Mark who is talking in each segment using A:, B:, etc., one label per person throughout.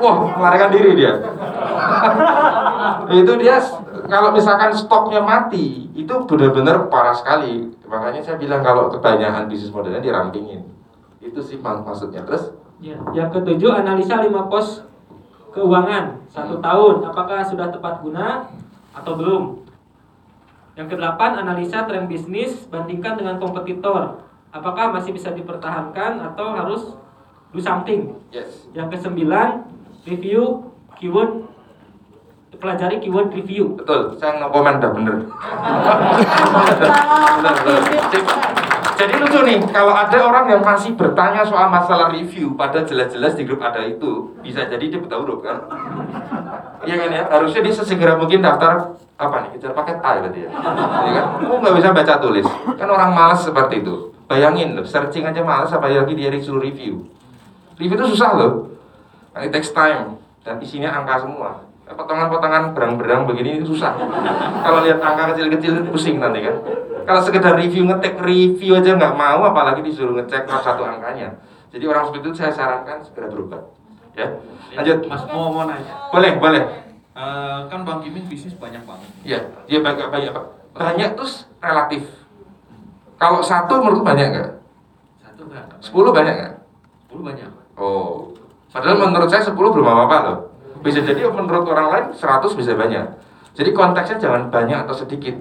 A: wah melarikan diri dia. itu dia kalau misalkan stoknya mati, itu benar-benar parah sekali. Makanya saya bilang kalau kebanyakan bisnis modelnya dirampingin. Itu sih mak- maksudnya. Terus
B: Ya. Yang ketujuh, analisa lima pos keuangan satu tahun. Apakah sudah tepat guna atau belum? Yang kedelapan, analisa tren bisnis bandingkan dengan kompetitor. Apakah masih bisa dipertahankan atau harus do something?
A: yes.
B: Yang kesembilan, review keyword pelajari keyword review.
A: Betul, saya no komen udah bener. Jadi lucu nih, kalau ada orang yang masih bertanya soal masalah review, pada jelas-jelas di grup ada itu, bisa jadi dia buta huruf kan? Iya kan ya, harusnya dia sesegera mungkin daftar apa nih, kejar paket A berarti ya. Iya kan? Kamu nggak bisa baca tulis, kan orang malas seperti itu. Bayangin loh, searching aja malas, apa lagi dia review. Review itu susah loh, It takes time dan isinya angka semua. Potongan-potongan berang-berang begini susah. Kalau lihat angka kecil-kecil itu pusing nanti kan. Kalau sekedar review ngetek review aja nggak mau, apalagi disuruh ngecek satu angkanya. Jadi orang seperti itu saya sarankan segera berubah. Ya, lanjut.
C: Mas mau mau nanya.
A: Boleh, boleh.
C: Eh, kan Bang Kimin bisnis banyak banget.
A: Ya, dia banyak banyak Pak. Banyak terus relatif. Kalau satu menurut banyak nggak?
C: Satu enggak?
A: Sepuluh banyak nggak?
C: Sepuluh banyak.
A: Oh, padahal menurut saya 10 belum apa-apa loh. Bisa jadi menurut orang lain 100 bisa banyak. Jadi konteksnya jangan banyak atau sedikit.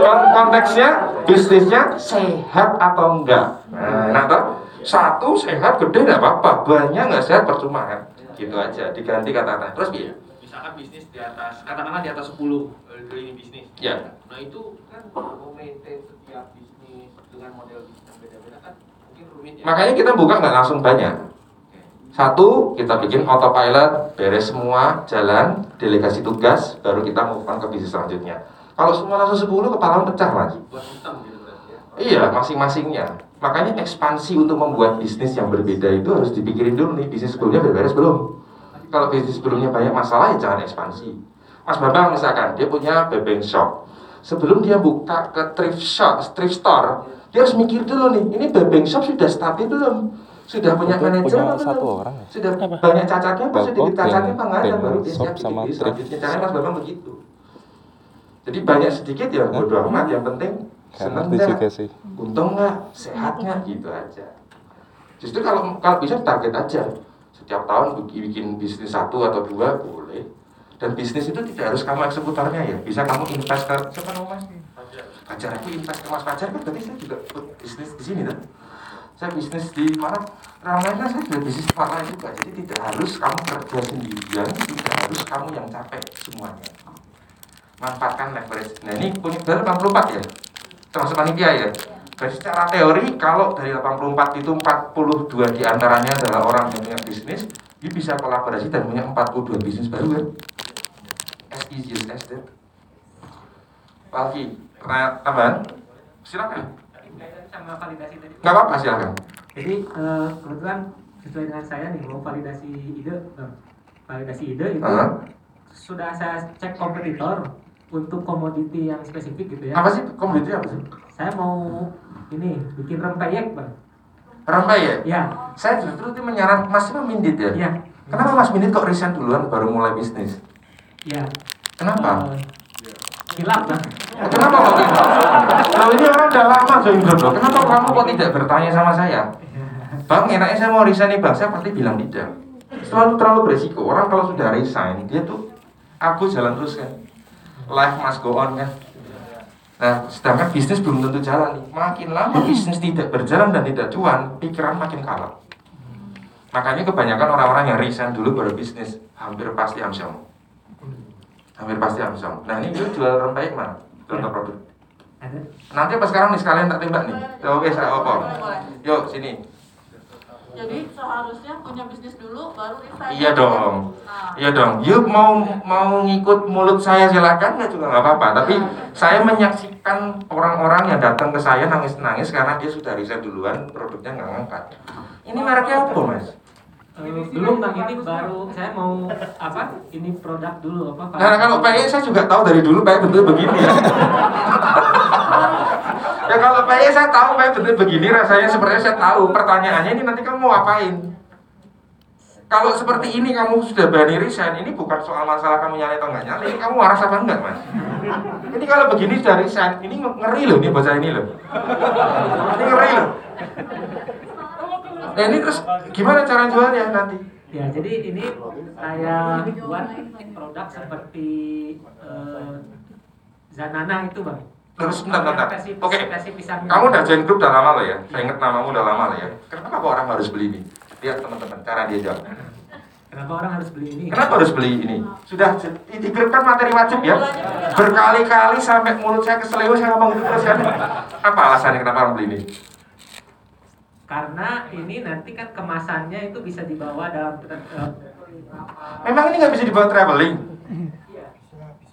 A: Kon- konteksnya bisnisnya sehat atau enggak nah, nah satu sehat gede enggak apa-apa banyak nggak sehat percuma kan gitu aja diganti kata-kata terus biar
C: Misalkan bisnis di atas, katakanlah di atas 10 eh, lini bisnis.
A: ya
C: Nah itu kan mau maintain setiap bisnis dengan model bisnis yang beda-beda kan mungkin rumit ya.
A: Makanya kita buka nggak langsung banyak. Satu, kita bikin autopilot, beres semua, jalan, delegasi tugas, baru kita move on ke bisnis selanjutnya. Kalau semua langsung 10, kepala pecah lagi.
C: gitu berarti ya.
A: Iya, masing-masingnya. Makanya ekspansi untuk membuat bisnis yang berbeda itu harus dipikirin dulu nih, bisnis sebelumnya beres belum? Kalau bisnis sebelumnya banyak masalah, ya jangan ekspansi. Mas Bambang misalkan, dia punya bebeng shop. Sebelum dia buka ke thrift shop, thrift store, dia harus mikir dulu nih, ini bebeng shop sudah stabil belum? Sudah punya manajer
D: punya
A: apa
D: satu
A: belum?
D: orang ya?
A: Sudah
E: Apa?
A: banyak cacatnya apa sedikit cacatnya apa nggak ada baru dia
D: shop
A: siap
D: sama
A: selanjutnya. Caranya Mas. Bambang begitu. Jadi banyak sedikit ya bodo amat, yang penting seneng
D: ngerti
A: nggak?
D: juga sih.
A: untung nggak sehat nggak gitu aja justru kalau kalau bisa target aja setiap tahun bikin, bisnis satu atau dua boleh. Dan bisnis itu tidak harus kamu eksekutornya ya. Bisa kamu invest ke siapa nama mas Fajar aku invest ke mas Fajar kan berarti saya juga bisnis di sini kan? Saya bisnis di mana? Ramainya saya juga bisnis tempat lain juga. Jadi tidak harus kamu kerja sendirian tidak harus kamu yang capek semuanya. Manfaatkan leverage. Nah ini punya benar 84 ya? Termasuk panitia ya secara teori kalau dari 84 itu 42 di antaranya adalah orang yang punya bisnis dia bisa kolaborasi dan punya 42 bisnis baru kan as easy as that Palki, pertanyaan tambahan? Silakan. Nggak apa-apa, silakan.
B: Jadi eh, kebetulan sesuai dengan saya nih mau validasi ide, eh, validasi ide itu
A: Hah?
B: sudah saya cek kompetitor untuk komoditi yang spesifik gitu ya.
A: Apa sih komoditi apa sih?
B: Saya mau ini bikin rempeyek bang.
A: Rampai ya?
B: Ya,
A: Saya justru itu menyarankan Mas Mindit ya?
B: ya,
A: Kenapa Mas Mindit kok resign duluan baru mulai bisnis?
B: ya.
A: Kenapa?
B: Eh, Hilaf bang.
A: Kenapa kok? Kalau ini orang udah lama join jodoh, kenapa kamu kok tidak bertanya sama saya? Bang, enaknya saya mau resign nih bang, saya pasti bilang tidak. Selalu terlalu beresiko. Orang kalau sudah resign, dia tuh aku jalan terus kan. Life must go on kan. Nah, sedangkan bisnis belum tentu jalan nih. Makin lama bisnis tidak berjalan dan tidak cuan, pikiran makin kalap. Makanya kebanyakan orang-orang yang resign dulu baru bisnis, hampir pasti amsyong. Hampir pasti amsyong. Nah ini lu jual rempeyek mana? Contoh produk. Nanti apa sekarang nih sekalian tak tembak nih. Oke, saya apa? Yuk sini.
F: Jadi seharusnya punya bisnis dulu baru resign.
A: Iya dong.
F: Nah,
A: Iya dong. Yuk mau mau ngikut mulut saya silakan ya juga nggak apa-apa. Tapi saya menyaksikan orang-orang yang datang ke saya nangis-nangis karena dia sudah resign duluan, produknya nggak ngangkat. Ini mereknya apa mas?
B: Eh, belum bang ini baru saya mau apa ini produk dulu apa
A: Nah kalau PE saya juga tahu dari dulu PE bentuknya begini ya. saya bentuk begini rasanya sebenarnya saya tahu. Pertanyaannya ini nanti kamu mau apain? Kalau seperti ini kamu sudah berani resign, ini bukan soal masalah kamu nyali atau nggak nyali, ini kamu waras apa enggak mas? Ini kalau begini sudah resign, ini ngeri loh, ini baca ini loh. Ini ngeri loh. Nah ini terus gimana cara jualnya nanti?
B: Ya, jadi ini saya buat produk seperti eh, Zanana itu bang.
A: Terus bentar, bentar. Oke, kamu udah join grup udah lama loh ya. Saya ingat namamu udah lama loh ya. Kenapa kok orang harus beli ini? Lihat teman-teman, cara dia jawab.
B: Kenapa orang harus beli ini?
A: Kenapa harus beli ini? Sudah di grup kan materi wajib ya. Berkali-kali sampai mulut saya keseliu saya ngomong gitu terus kan. Apa alasannya kenapa orang beli ini?
B: Karena ini nanti kan kemasannya itu bisa dibawa dalam eh,
A: Memang ini nggak bisa dibawa traveling?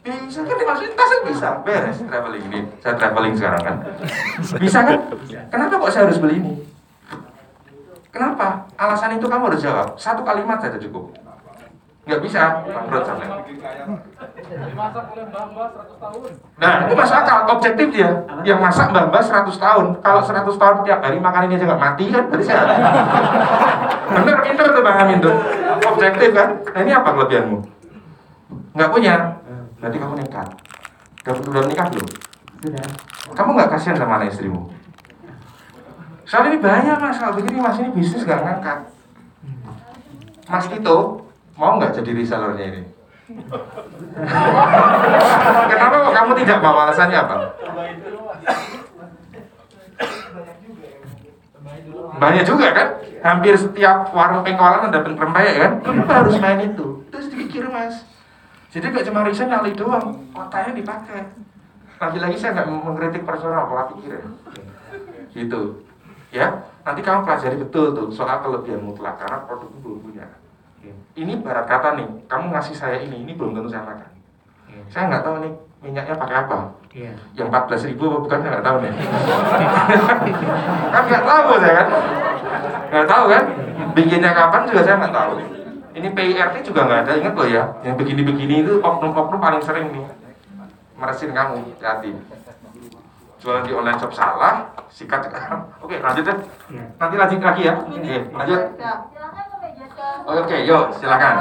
A: Bisa kan dimasukin tasnya bisa, beres traveling ini. Saya traveling sekarang kan. Bisa kan? Kenapa kok saya harus beli ini? Kenapa? Alasan itu kamu harus jawab. Satu kalimat saja cukup. Nggak bisa, bangkrut sampai.
C: Dimasak oleh mbak-mbak 100 tahun.
A: Nah, itu masuk akal, objektif dia. Yang masak mbak Mbak 100 tahun. Kalau 100 tahun tiap hari makan ini aja nggak mati kan, berarti sehat. Bener, pinter tuh Bang Amin tuh. Objektif kan. Nah ini apa kelebihanmu? Nggak punya. Berarti kamu nekat. Udah, udah nikah belum?
B: sudah.
A: Kamu nggak kasihan sama anak istrimu? Soalnya ini bahaya mas, kalau begini mas ini bisnis nggak ngangkat. Mas Tito, mau nggak jadi resellernya ini? Kenapa kok kamu tidak mau alasannya apa? Banyak juga kan? Hampir setiap warung pengkolan ada rempeyek kan? Kenapa harus main itu? Jadi gak cuma resign nyali doang, otaknya dipakai. Lagi-lagi saya nggak mengkritik personal, pola pikir ya. Gitu. Ya, nanti kamu pelajari betul tuh soal kelebihan mutlak karena produk itu belum punya. Ini barat kata nih, kamu ngasih saya ini, ini belum tentu saya makan. Saya nggak tahu nih minyaknya pakai apa.
B: Iya.
A: Yang 14 ribu apa bukan saya nggak tahu nih. kan nggak tahu saya kan. Nggak tahu kan. Bikinnya kapan juga saya nggak tahu. Ini PIRT juga nggak ada, ingat loh ya. Yang begini-begini itu oknum-oknum paling sering nih. Meresin kamu, hati. Jualan di online shop salah, sikat. Oke, lanjut ya.
B: Iya.
A: Nanti lanjut lagi ya. Oke, lanjut.
F: Silakan ke meja.
A: Oke, yuk silakan.